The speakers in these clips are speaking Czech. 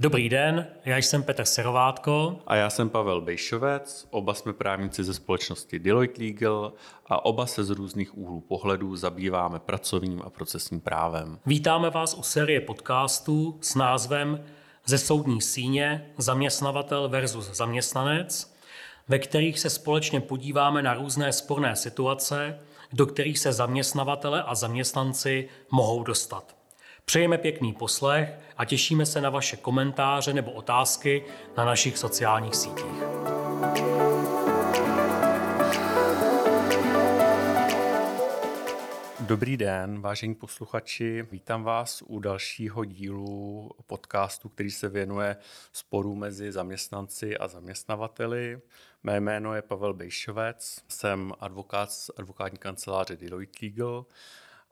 Dobrý den, já jsem Petr Serovátko. A já jsem Pavel Bejšovec, oba jsme právníci ze společnosti Deloitte Legal a oba se z různých úhlů pohledů zabýváme pracovním a procesním právem. Vítáme vás u série podcastů s názvem Ze soudní síně zaměstnavatel versus zaměstnanec, ve kterých se společně podíváme na různé sporné situace, do kterých se zaměstnavatele a zaměstnanci mohou dostat. Přejeme pěkný poslech a těšíme se na vaše komentáře nebo otázky na našich sociálních sítích. Dobrý den, vážení posluchači. Vítám vás u dalšího dílu podcastu, který se věnuje sporu mezi zaměstnanci a zaměstnavateli. Mé jméno je Pavel Bejšovec, jsem advokát z advokátní kanceláře Deloitte Legal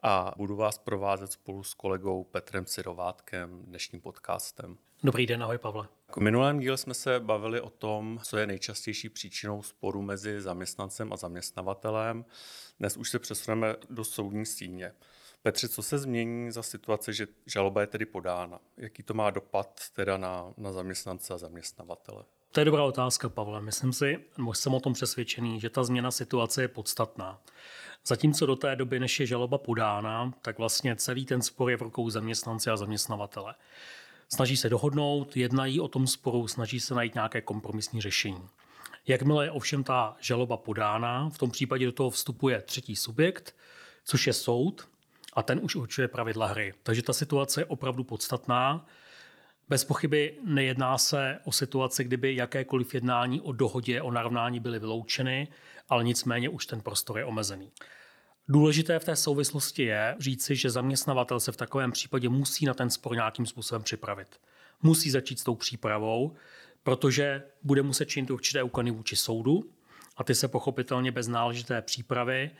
a budu vás provázet spolu s kolegou Petrem Cirovátkem dnešním podcastem. Dobrý den, ahoj Pavle. V minulém díle jsme se bavili o tom, co je nejčastější příčinou sporu mezi zaměstnancem a zaměstnavatelem. Dnes už se přesuneme do soudní síně. Petře, co se změní za situace, že žaloba je tedy podána? Jaký to má dopad teda na, na zaměstnance a zaměstnavatele? To je dobrá otázka, Pavle. Myslím si, nebo jsem o tom přesvědčený, že ta změna situace je podstatná. Zatímco do té doby, než je žaloba podána, tak vlastně celý ten spor je v rukou zaměstnance a zaměstnavatele. Snaží se dohodnout, jednají o tom sporu, snaží se najít nějaké kompromisní řešení. Jakmile je ovšem ta žaloba podána, v tom případě do toho vstupuje třetí subjekt, což je soud, a ten už určuje pravidla hry. Takže ta situace je opravdu podstatná. Bez pochyby nejedná se o situaci, kdyby jakékoliv jednání o dohodě o narovnání byly vyloučeny, ale nicméně už ten prostor je omezený. Důležité v té souvislosti je říci, že zaměstnavatel se v takovém případě musí na ten spor nějakým způsobem připravit. Musí začít s tou přípravou, protože bude muset činit určité úkony vůči soudu a ty se pochopitelně bez náležité přípravy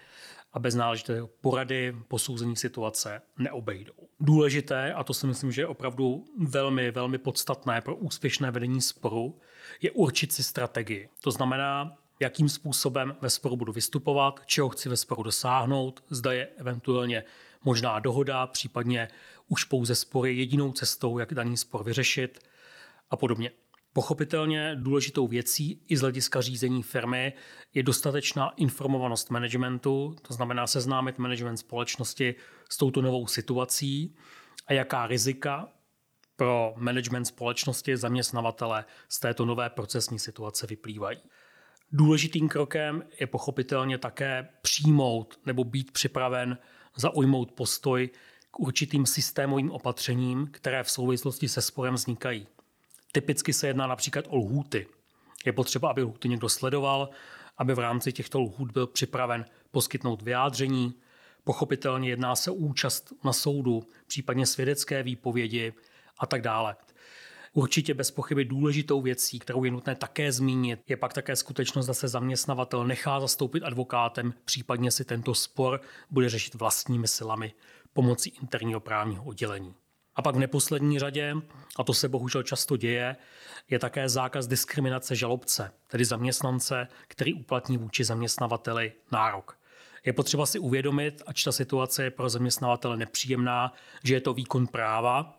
a bez náležité porady, posouzení situace neobejdou. Důležité, a to si myslím, že je opravdu velmi, velmi podstatné pro úspěšné vedení sporu, je určit si strategii. To znamená, jakým způsobem ve sporu budu vystupovat, čeho chci ve sporu dosáhnout, zda je eventuálně možná dohoda, případně už pouze spory jedinou cestou, jak daný spor vyřešit a podobně. Pochopitelně důležitou věcí i z hlediska řízení firmy je dostatečná informovanost managementu, to znamená seznámit management společnosti s touto novou situací a jaká rizika pro management společnosti zaměstnavatele z této nové procesní situace vyplývají. Důležitým krokem je pochopitelně také přijmout nebo být připraven zaujmout postoj k určitým systémovým opatřením, které v souvislosti se sporem vznikají. Typicky se jedná například o lhůty. Je potřeba, aby lhůty někdo sledoval, aby v rámci těchto lhůt byl připraven poskytnout vyjádření. Pochopitelně jedná se účast na soudu, případně svědecké výpovědi a tak dále. Určitě bez pochyby důležitou věcí, kterou je nutné také zmínit, je pak také skutečnost, že se zaměstnavatel nechá zastoupit advokátem, případně si tento spor bude řešit vlastními silami pomocí interního právního oddělení. A pak v neposlední řadě, a to se bohužel často děje, je také zákaz diskriminace žalobce, tedy zaměstnance, který uplatní vůči zaměstnavateli nárok. Je potřeba si uvědomit, ač ta situace je pro zaměstnavatele nepříjemná, že je to výkon práva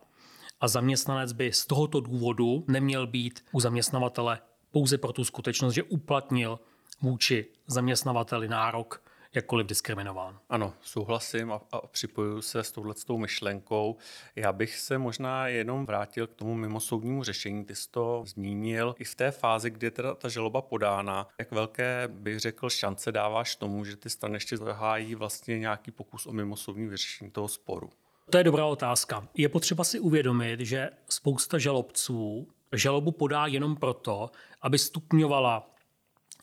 a zaměstnanec by z tohoto důvodu neměl být u zaměstnavatele pouze pro tu skutečnost, že uplatnil vůči zaměstnavateli nárok jakkoliv diskriminován. Ano, souhlasím a, a připojuju se s touhletou myšlenkou. Já bych se možná jenom vrátil k tomu mimosoudnímu řešení. Ty jsi to zmínil i v té fázi, kdy je teda ta žaloba podána. Jak velké bych řekl šance dáváš tomu, že ty strany ještě zahájí vlastně nějaký pokus o mimosoudní vyřešení toho sporu? To je dobrá otázka. Je potřeba si uvědomit, že spousta žalobců žalobu podá jenom proto, aby stupňovala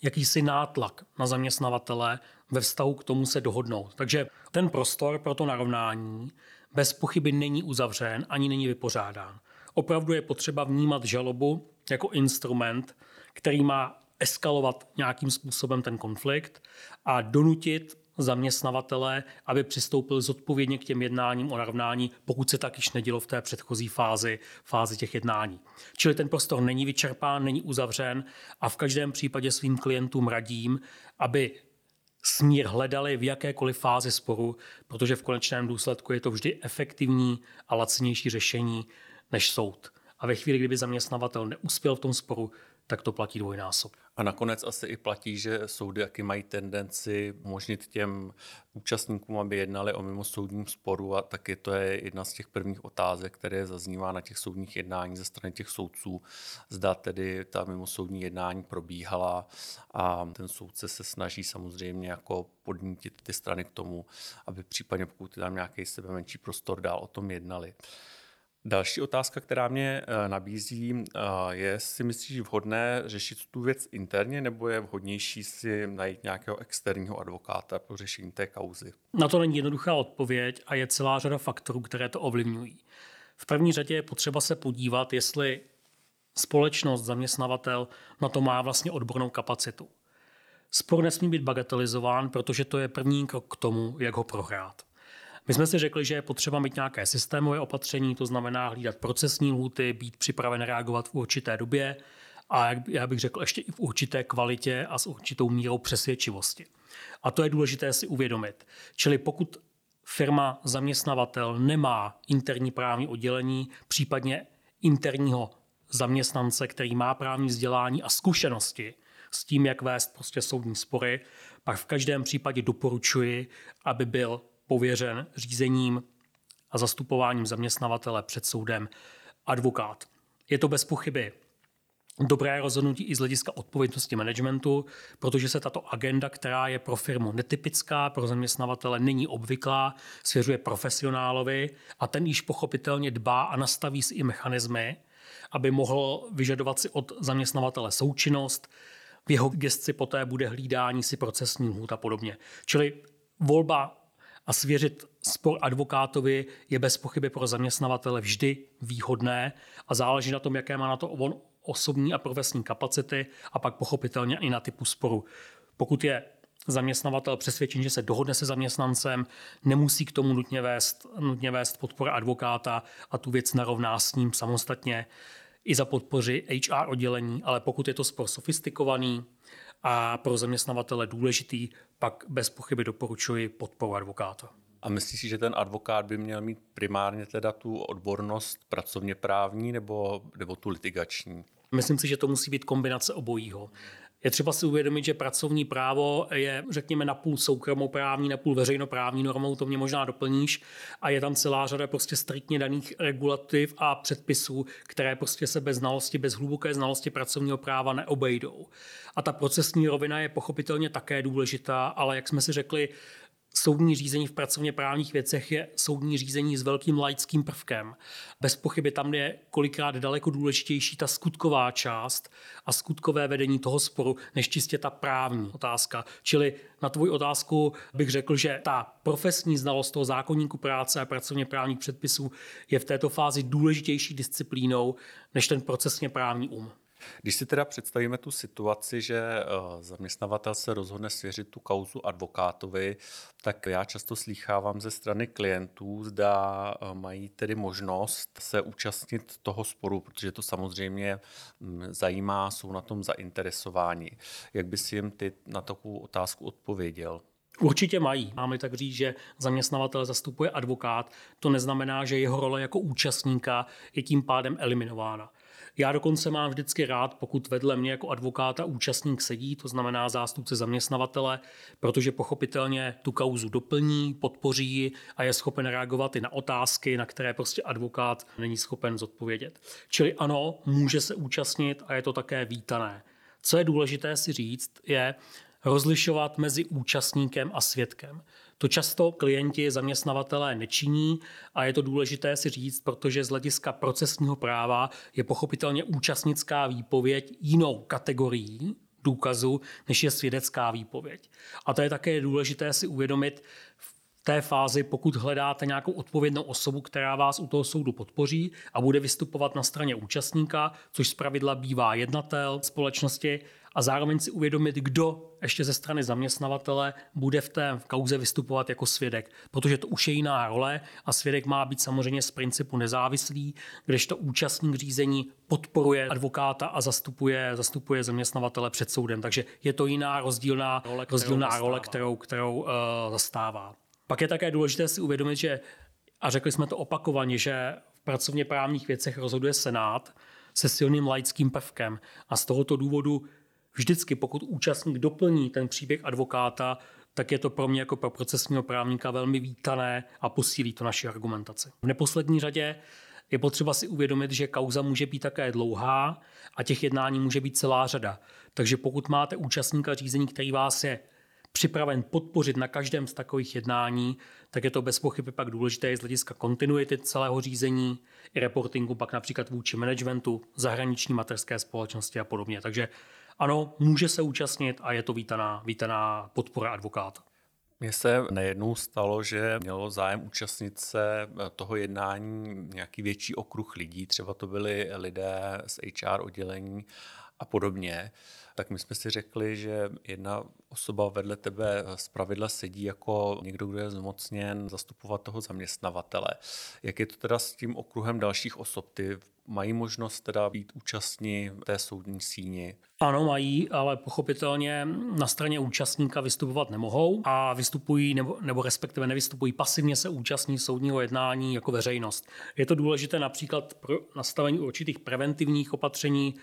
jakýsi nátlak na zaměstnavatele ve vztahu k tomu se dohodnout. Takže ten prostor pro to narovnání bez pochyby není uzavřen ani není vypořádán. Opravdu je potřeba vnímat žalobu jako instrument, který má eskalovat nějakým způsobem ten konflikt a donutit zaměstnavatele, aby přistoupil zodpovědně k těm jednáním o narovnání, pokud se tak již nedělo v té předchozí fázi, fázi těch jednání. Čili ten prostor není vyčerpán, není uzavřen a v každém případě svým klientům radím, aby smír hledali v jakékoliv fázi sporu, protože v konečném důsledku je to vždy efektivní a lacnější řešení než soud. A a ve chvíli, kdyby zaměstnavatel neuspěl v tom sporu, tak to platí dvojnásob. A nakonec asi i platí, že soudy jaký mají tendenci umožnit těm účastníkům, aby jednali o mimosoudním sporu a taky to je jedna z těch prvních otázek, které zaznívá na těch soudních jednání ze strany těch soudců. Zda tedy ta mimosoudní jednání probíhala a ten soudce se snaží samozřejmě jako podnítit ty strany k tomu, aby případně pokud tam nějaký sebe menší prostor dál o tom jednali. Další otázka, která mě eh, nabízí, eh, je, jestli myslíš vhodné řešit tu věc interně, nebo je vhodnější si najít nějakého externího advokáta pro řešení té kauzy? Na to není jednoduchá odpověď a je celá řada faktorů, které to ovlivňují. V první řadě je potřeba se podívat, jestli společnost, zaměstnavatel na to má vlastně odbornou kapacitu. Spor nesmí být bagatelizován, protože to je první krok k tomu, jak ho prohrát. My jsme si řekli, že je potřeba mít nějaké systémové opatření, to znamená hlídat procesní lhuty, být připraven reagovat v určité době a já bych řekl ještě i v určité kvalitě a s určitou mírou přesvědčivosti. A to je důležité si uvědomit. Čili pokud firma, zaměstnavatel nemá interní právní oddělení, případně interního zaměstnance, který má právní vzdělání a zkušenosti s tím, jak vést prostě soudní spory, pak v každém případě doporučuji, aby byl pověřen řízením a zastupováním zaměstnavatele před soudem advokát. Je to bez pochyby dobré rozhodnutí i z hlediska odpovědnosti managementu, protože se tato agenda, která je pro firmu netypická, pro zaměstnavatele není obvyklá, svěřuje profesionálovi a ten již pochopitelně dbá a nastaví si i mechanismy, aby mohl vyžadovat si od zaměstnavatele součinnost, v jeho gesci poté bude hlídání si procesní hůd a podobně. Čili volba a svěřit spor advokátovi je bez pochyby pro zaměstnavatele vždy výhodné a záleží na tom, jaké má na to on osobní a profesní kapacity a pak pochopitelně i na typu sporu. Pokud je zaměstnavatel přesvědčen, že se dohodne se zaměstnancem, nemusí k tomu nutně vést, nutně vést podpora advokáta a tu věc narovná s ním samostatně i za podpoři HR oddělení, ale pokud je to spor sofistikovaný, a pro zaměstnavatele důležitý, pak bez pochyby doporučuji podporu advokáta. A myslíš si, že ten advokát by měl mít primárně teda tu odbornost pracovně právní nebo, nebo tu litigační? Myslím si, že to musí být kombinace obojího. Je třeba si uvědomit, že pracovní právo je, řekněme, napůl soukromoprávní, napůl veřejnoprávní normou, to mě možná doplníš, a je tam celá řada prostě striktně daných regulativ a předpisů, které prostě se bez znalosti, bez hluboké znalosti pracovního práva neobejdou. A ta procesní rovina je pochopitelně také důležitá, ale jak jsme si řekli, soudní řízení v pracovně právních věcech je soudní řízení s velkým laickým prvkem. Bez pochyby tam je kolikrát daleko důležitější ta skutková část a skutkové vedení toho sporu, než čistě ta právní otázka. Čili na tvou otázku bych řekl, že ta profesní znalost toho zákonníku práce a pracovně právních předpisů je v této fázi důležitější disciplínou než ten procesně právní um. Když si teda představíme tu situaci, že eh, zaměstnavatel se rozhodne svěřit tu kauzu advokátovi, tak já často slýchávám ze strany klientů, zda eh, mají tedy možnost se účastnit toho sporu, protože to samozřejmě mm, zajímá, jsou na tom zainteresováni. Jak by si jim ty na takovou otázku odpověděl? Určitě mají. Máme tak říct, že zaměstnavatel zastupuje advokát. To neznamená, že jeho role jako účastníka je tím pádem eliminována. Já dokonce mám vždycky rád, pokud vedle mě jako advokáta účastník sedí, to znamená zástupce zaměstnavatele, protože pochopitelně tu kauzu doplní, podpoří ji a je schopen reagovat i na otázky, na které prostě advokát není schopen zodpovědět. Čili ano, může se účastnit a je to také vítané. Co je důležité si říct, je rozlišovat mezi účastníkem a svědkem. To často klienti, zaměstnavatelé nečiní a je to důležité si říct, protože z hlediska procesního práva je pochopitelně účastnická výpověď jinou kategorií důkazu, než je svědecká výpověď. A to je také důležité si uvědomit v té fázi, pokud hledáte nějakou odpovědnou osobu, která vás u toho soudu podpoří a bude vystupovat na straně účastníka, což zpravidla bývá jednatel společnosti, a zároveň si uvědomit, kdo ještě ze strany zaměstnavatele bude v té kauze vystupovat jako svědek, protože to už je jiná role a svědek má být samozřejmě z principu nezávislý, kdežto účastník řízení podporuje advokáta a zastupuje, zastupuje zaměstnavatele před soudem. Takže je to jiná rozdílná role, rozdílná role kterou, kterou uh, zastává. Pak je také důležité si uvědomit, že a řekli jsme to opakovaně, že pracovně právních věcech rozhoduje Senát se silným laickým prvkem. A z tohoto důvodu vždycky, pokud účastník doplní ten příběh advokáta, tak je to pro mě jako pro procesního právníka velmi vítané a posílí to naši argumentaci. V neposlední řadě je potřeba si uvědomit, že kauza může být také dlouhá a těch jednání může být celá řada. Takže pokud máte účastníka řízení, který vás je připraven podpořit na každém z takových jednání, tak je to bez pochyby pak důležité z hlediska kontinuity celého řízení i reportingu pak například vůči managementu, zahraniční materské společnosti a podobně. Takže ano, může se účastnit a je to vítaná, vítaná podpora advokáta. Mně se nejednou stalo, že mělo zájem účastnit se toho jednání nějaký větší okruh lidí, třeba to byli lidé z HR oddělení a podobně tak my jsme si řekli, že jedna osoba vedle tebe z pravidla sedí jako někdo, kdo je zmocněn zastupovat toho zaměstnavatele. Jak je to teda s tím okruhem dalších osob? Ty mají možnost teda být účastní té soudní síni? Ano, mají, ale pochopitelně na straně účastníka vystupovat nemohou a vystupují nebo, nebo respektive nevystupují pasivně se účastní soudního jednání jako veřejnost. Je to důležité například pro nastavení určitých preventivních opatření,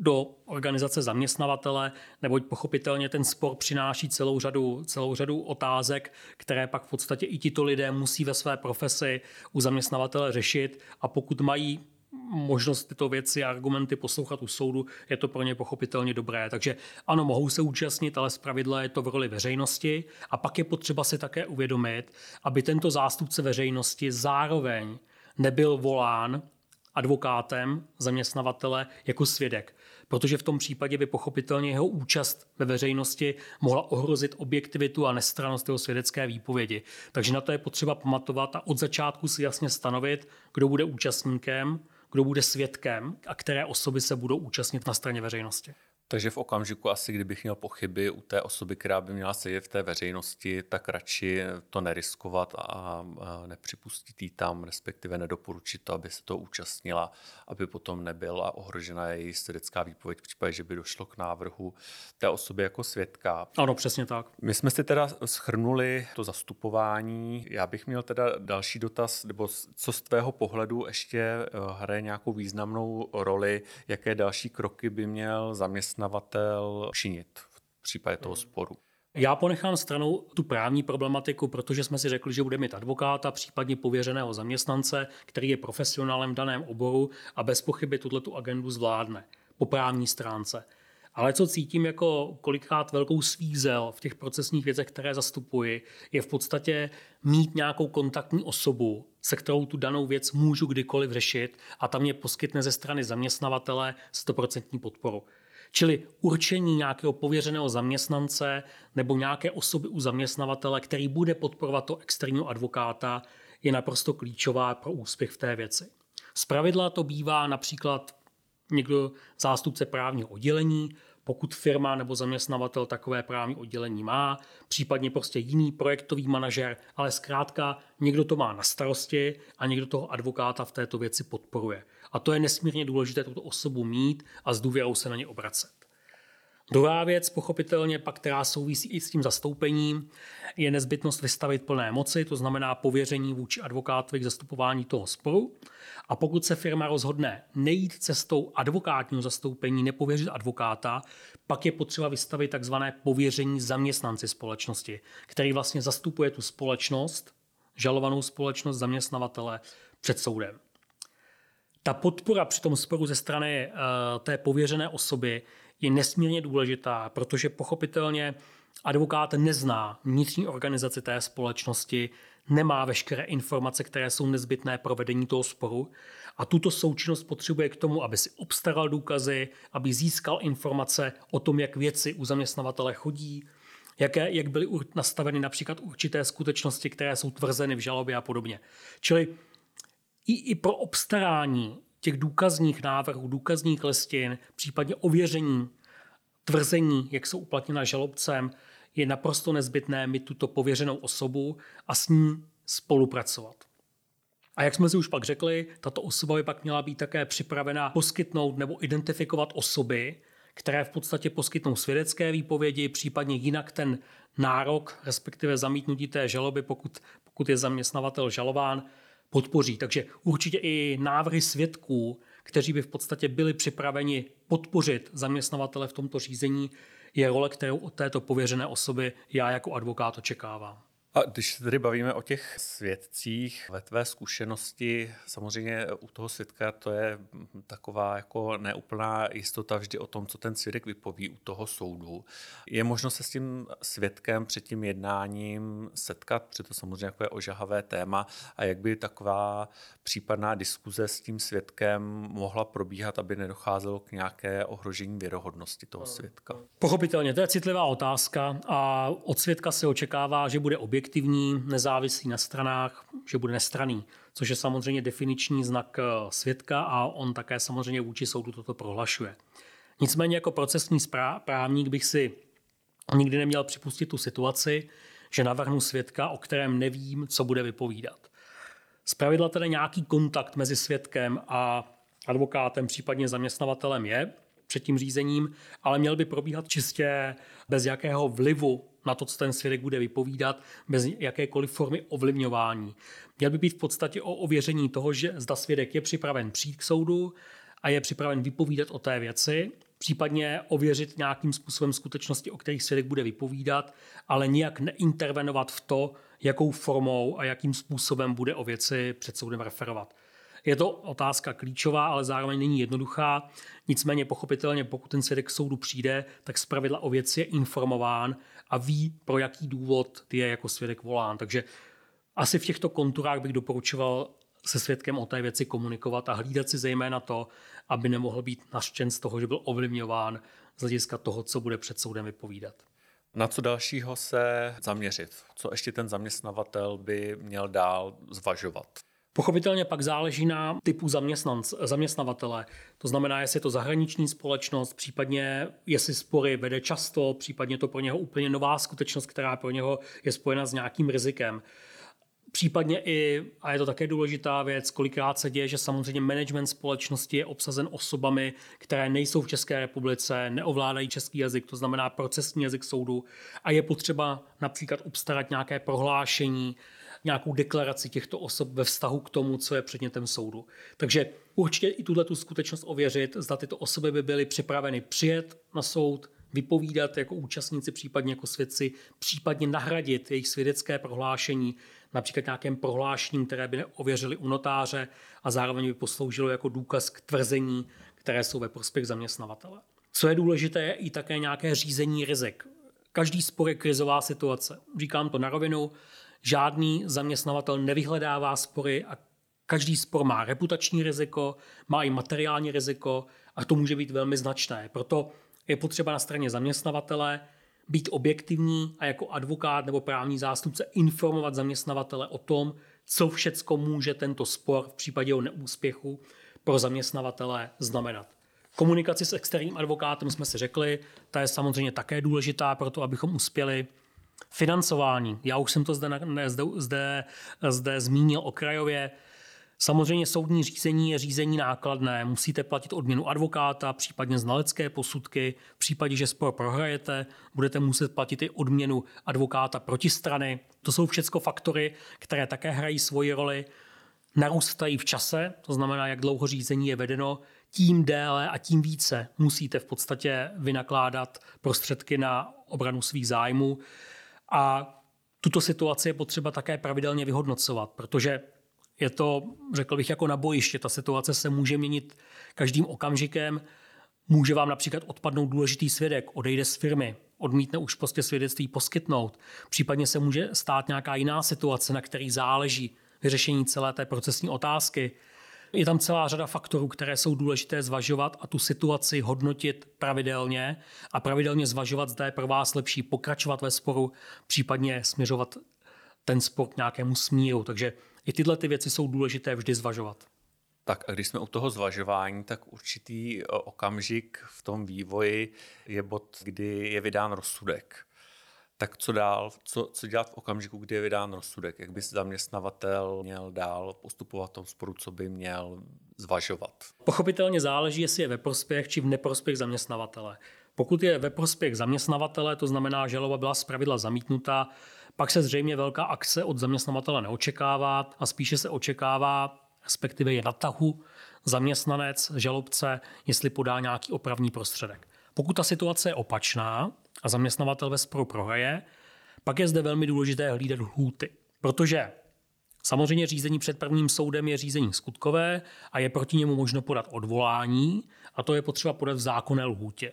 do organizace zaměstnavatele, neboť pochopitelně ten spor přináší celou řadu, celou řadu otázek, které pak v podstatě i tito lidé musí ve své profesi u zaměstnavatele řešit a pokud mají možnost tyto věci a argumenty poslouchat u soudu, je to pro ně pochopitelně dobré. Takže ano, mohou se účastnit, ale zpravidla je to v roli veřejnosti. A pak je potřeba si také uvědomit, aby tento zástupce veřejnosti zároveň nebyl volán advokátem zaměstnavatele jako svědek protože v tom případě by pochopitelně jeho účast ve veřejnosti mohla ohrozit objektivitu a nestranost jeho svědecké výpovědi. Takže na to je potřeba pamatovat a od začátku si jasně stanovit, kdo bude účastníkem, kdo bude svědkem a které osoby se budou účastnit na straně veřejnosti. Takže v okamžiku asi, kdybych měl pochyby u té osoby, která by měla sedět v té veřejnosti, tak radši to neriskovat a nepřipustit jí tam, respektive nedoporučit to, aby se to účastnila, aby potom nebyla ohrožena její svědecká výpověď v případě, že by došlo k návrhu té osoby jako svědka. Ano, přesně tak. My jsme si teda schrnuli to zastupování. Já bych měl teda další dotaz, nebo co z tvého pohledu ještě eh, hraje nějakou významnou roli, jaké další kroky by měl zaměstnat zaměstnavatel činit v případě toho sporu? Já ponechám stranou tu právní problematiku, protože jsme si řekli, že bude mít advokáta, případně pověřeného zaměstnance, který je profesionálem v daném oboru a bez pochyby tuto tu agendu zvládne po právní stránce. Ale co cítím jako kolikrát velkou svízel v těch procesních věcech, které zastupuji, je v podstatě mít nějakou kontaktní osobu, se kterou tu danou věc můžu kdykoliv řešit a tam mě poskytne ze strany zaměstnavatele 100% podporu. Čili určení nějakého pověřeného zaměstnance nebo nějaké osoby u zaměstnavatele, který bude podporovat to externího advokáta, je naprosto klíčová pro úspěch v té věci. Z pravidla to bývá například někdo zástupce právního oddělení, pokud firma nebo zaměstnavatel takové právní oddělení má, případně prostě jiný projektový manažer, ale zkrátka někdo to má na starosti a někdo toho advokáta v této věci podporuje. A to je nesmírně důležité tuto osobu mít a s důvěrou se na ně obracet. Druhá věc, pochopitelně, pak, která souvisí i s tím zastoupením, je nezbytnost vystavit plné moci, to znamená pověření vůči advokátovi k zastupování toho sporu. A pokud se firma rozhodne nejít cestou advokátního zastoupení, nepověřit advokáta, pak je potřeba vystavit takzvané pověření zaměstnanci společnosti, který vlastně zastupuje tu společnost, žalovanou společnost zaměstnavatele před soudem. Ta podpora při tom sporu ze strany uh, té pověřené osoby je nesmírně důležitá, protože pochopitelně advokát nezná vnitřní organizaci té společnosti, nemá veškeré informace, které jsou nezbytné pro vedení toho sporu a tuto součinnost potřebuje k tomu, aby si obstaral důkazy, aby získal informace o tom, jak věci u zaměstnavatele chodí, jaké, jak byly nastaveny například určité skutečnosti, které jsou tvrzeny v žalobě a podobně. Čili i, i pro obstarání těch důkazních návrhů, důkazních listin, případně ověření tvrzení, jak jsou uplatněna žalobcem, je naprosto nezbytné mít tuto pověřenou osobu a s ní spolupracovat. A jak jsme si už pak řekli, tato osoba by pak měla být také připravena poskytnout nebo identifikovat osoby, které v podstatě poskytnou svědecké výpovědi, případně jinak ten nárok, respektive zamítnutí té žaloby, pokud, pokud je zaměstnavatel žalován, podpoří. Takže určitě i návrhy svědků, kteří by v podstatě byli připraveni podpořit zaměstnavatele v tomto řízení, je role, kterou od této pověřené osoby já jako advokát očekávám. A když se tady bavíme o těch svědcích, ve tvé zkušenosti, samozřejmě u toho svědka to je taková jako neúplná jistota vždy o tom, co ten svědek vypoví u toho soudu. Je možno se s tím svědkem před tím jednáním setkat, protože to samozřejmě jako je ožahavé téma a jak by taková případná diskuze s tím svědkem mohla probíhat, aby nedocházelo k nějaké ohrožení věrohodnosti toho svědka. Pochopitelně, to je citlivá otázka a od svědka se očekává, že bude objekt objektivní, nezávislý na stranách, že bude nestraný, což je samozřejmě definiční znak eh, svědka a on také samozřejmě vůči soudu toto prohlašuje. Nicméně jako procesní právník bych si nikdy neměl připustit tu situaci, že navrhnu svědka, o kterém nevím, co bude vypovídat. Zpravidla tedy nějaký kontakt mezi svědkem a advokátem, případně zaměstnavatelem je před tím řízením, ale měl by probíhat čistě bez jakého vlivu na to, co ten svědek bude vypovídat, bez jakékoliv formy ovlivňování. Měl by být v podstatě o ověření toho, že zda svědek je připraven přijít k soudu a je připraven vypovídat o té věci, případně ověřit nějakým způsobem skutečnosti, o kterých svědek bude vypovídat, ale nijak neintervenovat v to, jakou formou a jakým způsobem bude o věci před soudem referovat. Je to otázka klíčová, ale zároveň není jednoduchá. Nicméně pochopitelně, pokud ten svědek k soudu přijde, tak zpravidla o věci je informován a ví, pro jaký důvod je jako svědek volán. Takže asi v těchto konturách bych doporučoval se svědkem o té věci komunikovat a hlídat si zejména to, aby nemohl být naštěn z toho, že byl ovlivňován z hlediska toho, co bude před soudem vypovídat. Na co dalšího se zaměřit? Co ještě ten zaměstnavatel by měl dál zvažovat? Pochopitelně pak záleží na typu zaměstnavatele. To znamená, jestli je to zahraniční společnost, případně jestli spory vede často, případně to pro něho úplně nová skutečnost, která pro něho je spojena s nějakým rizikem. Případně i, a je to také důležitá věc, kolikrát se děje, že samozřejmě management společnosti je obsazen osobami, které nejsou v České republice, neovládají český jazyk, to znamená procesní jazyk soudu a je potřeba například obstarat nějaké prohlášení, nějakou deklaraci těchto osob ve vztahu k tomu, co je předmětem soudu. Takže určitě i tuhle tu skutečnost ověřit, zda tyto osoby by byly připraveny přijet na soud, vypovídat jako účastníci, případně jako svědci, případně nahradit jejich svědecké prohlášení, například nějakým prohlášením, které by ověřili u notáře a zároveň by posloužilo jako důkaz k tvrzení, které jsou ve prospěch zaměstnavatele. Co je důležité, je i také nějaké řízení rizik. Každý spor je krizová situace. Říkám to na rovinu, žádný zaměstnavatel nevyhledává spory a každý spor má reputační riziko, má i materiální riziko a to může být velmi značné. Proto je potřeba na straně zaměstnavatele být objektivní a jako advokát nebo právní zástupce informovat zaměstnavatele o tom, co všecko může tento spor v případě o neúspěchu pro zaměstnavatele znamenat. Komunikaci s externím advokátem jsme si řekli, ta je samozřejmě také důležitá pro to, abychom uspěli. Financování. Já už jsem to zde, ne, zde, zde, zde zmínil okrajově. Samozřejmě soudní řízení je řízení nákladné. Musíte platit odměnu advokáta, případně znalecké posudky. V případě, že spor prohrajete, budete muset platit i odměnu advokáta protistrany. To jsou všechno faktory, které také hrají svoji roli. Narůstají v čase, to znamená, jak dlouho řízení je vedeno, tím déle a tím více musíte v podstatě vynakládat prostředky na obranu svých zájmů. A tuto situaci je potřeba také pravidelně vyhodnocovat, protože je to, řekl bych, jako na bojiště. Ta situace se může měnit každým okamžikem. Může vám například odpadnout důležitý svědek, odejde z firmy, odmítne už prostě svědectví poskytnout. Případně se může stát nějaká jiná situace, na který záleží vyřešení celé té procesní otázky. Je tam celá řada faktorů, které jsou důležité zvažovat a tu situaci hodnotit pravidelně a pravidelně zvažovat, zda je pro vás lepší pokračovat ve sporu, případně směřovat ten spor k nějakému smíru. Takže i tyhle ty věci jsou důležité vždy zvažovat. Tak a když jsme u toho zvažování, tak určitý okamžik v tom vývoji je bod, kdy je vydán rozsudek tak co dál, co, co dělat v okamžiku, kdy je vydán rozsudek, jak by zaměstnavatel měl dál postupovat v tom sporu, co by měl zvažovat? Pochopitelně záleží, jestli je ve prospěch či v neprospěch zaměstnavatele. Pokud je ve prospěch zaměstnavatele, to znamená, že žaloba byla zpravidla zamítnuta, Pak se zřejmě velká akce od zaměstnavatele neočekává a spíše se očekává, respektive je na tahu, zaměstnanec, žalobce, jestli podá nějaký opravný prostředek. Pokud ta situace je opačná a zaměstnavatel ve sporu prohraje, pak je zde velmi důležité hlídat lhůty, protože Samozřejmě řízení před prvním soudem je řízení skutkové a je proti němu možno podat odvolání a to je potřeba podat v zákonné lhůtě.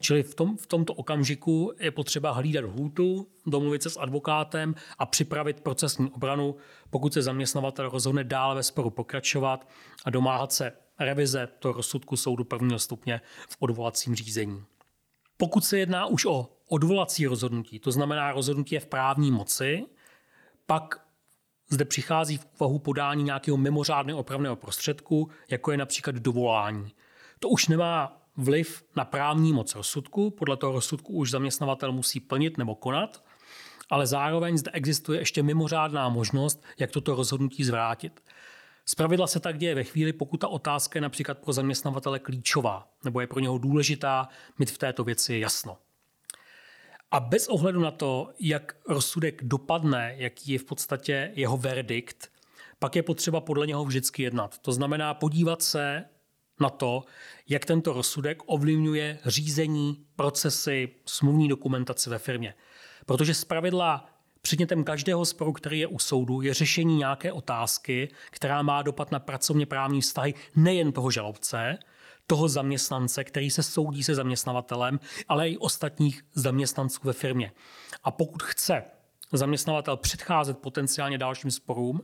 Čili v, tom, v tomto okamžiku je potřeba hlídat lhůtu, domluvit se s advokátem a připravit procesní obranu, pokud se zaměstnavatel rozhodne dále ve sporu pokračovat a domáhat se revize toho rozsudku soudu prvního stupně v odvolacím řízení. Pokud se jedná už o odvolací rozhodnutí, to znamená rozhodnutí je v právní moci, pak zde přichází v úvahu podání nějakého mimořádného opravného prostředku, jako je například dovolání. To už nemá vliv na právní moc rozsudku, podle toho rozsudku už zaměstnavatel musí plnit nebo konat, ale zároveň zde existuje ještě mimořádná možnost, jak toto rozhodnutí zvrátit. Zpravidla se tak děje ve chvíli, pokud ta otázka je například pro zaměstnavatele klíčová, nebo je pro něho důležitá mít v této věci jasno. A bez ohledu na to, jak rozsudek dopadne, jaký je v podstatě jeho verdikt, pak je potřeba podle něho vždycky jednat. To znamená podívat se na to, jak tento rozsudek ovlivňuje řízení, procesy, smluvní dokumentaci ve firmě. Protože zpravidla předmětem každého sporu, který je u soudu, je řešení nějaké otázky, která má dopad na pracovně právní vztahy nejen toho žalobce, toho zaměstnance, který se soudí se zaměstnavatelem, ale i ostatních zaměstnanců ve firmě. A pokud chce zaměstnavatel předcházet potenciálně dalším sporům,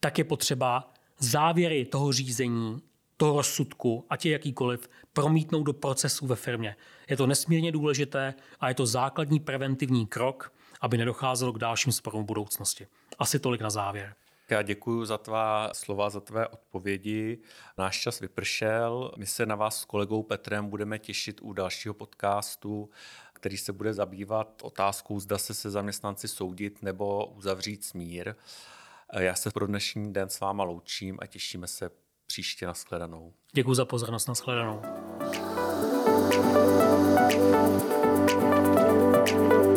tak je potřeba závěry toho řízení, toho rozsudku, ať je jakýkoliv, promítnout do procesu ve firmě. Je to nesmírně důležité a je to základní preventivní krok, aby nedocházelo k dalším sporům budoucnosti. Asi tolik na závěr. Já děkuji za tvá slova, za tvé odpovědi. Náš čas vypršel. My se na vás s kolegou Petrem budeme těšit u dalšího podcastu, který se bude zabývat otázkou, zda se se zaměstnanci soudit nebo uzavřít smír. Já se pro dnešní den s váma loučím a těšíme se příště na shledanou. Děkuji za pozornost, na shledanou. thank you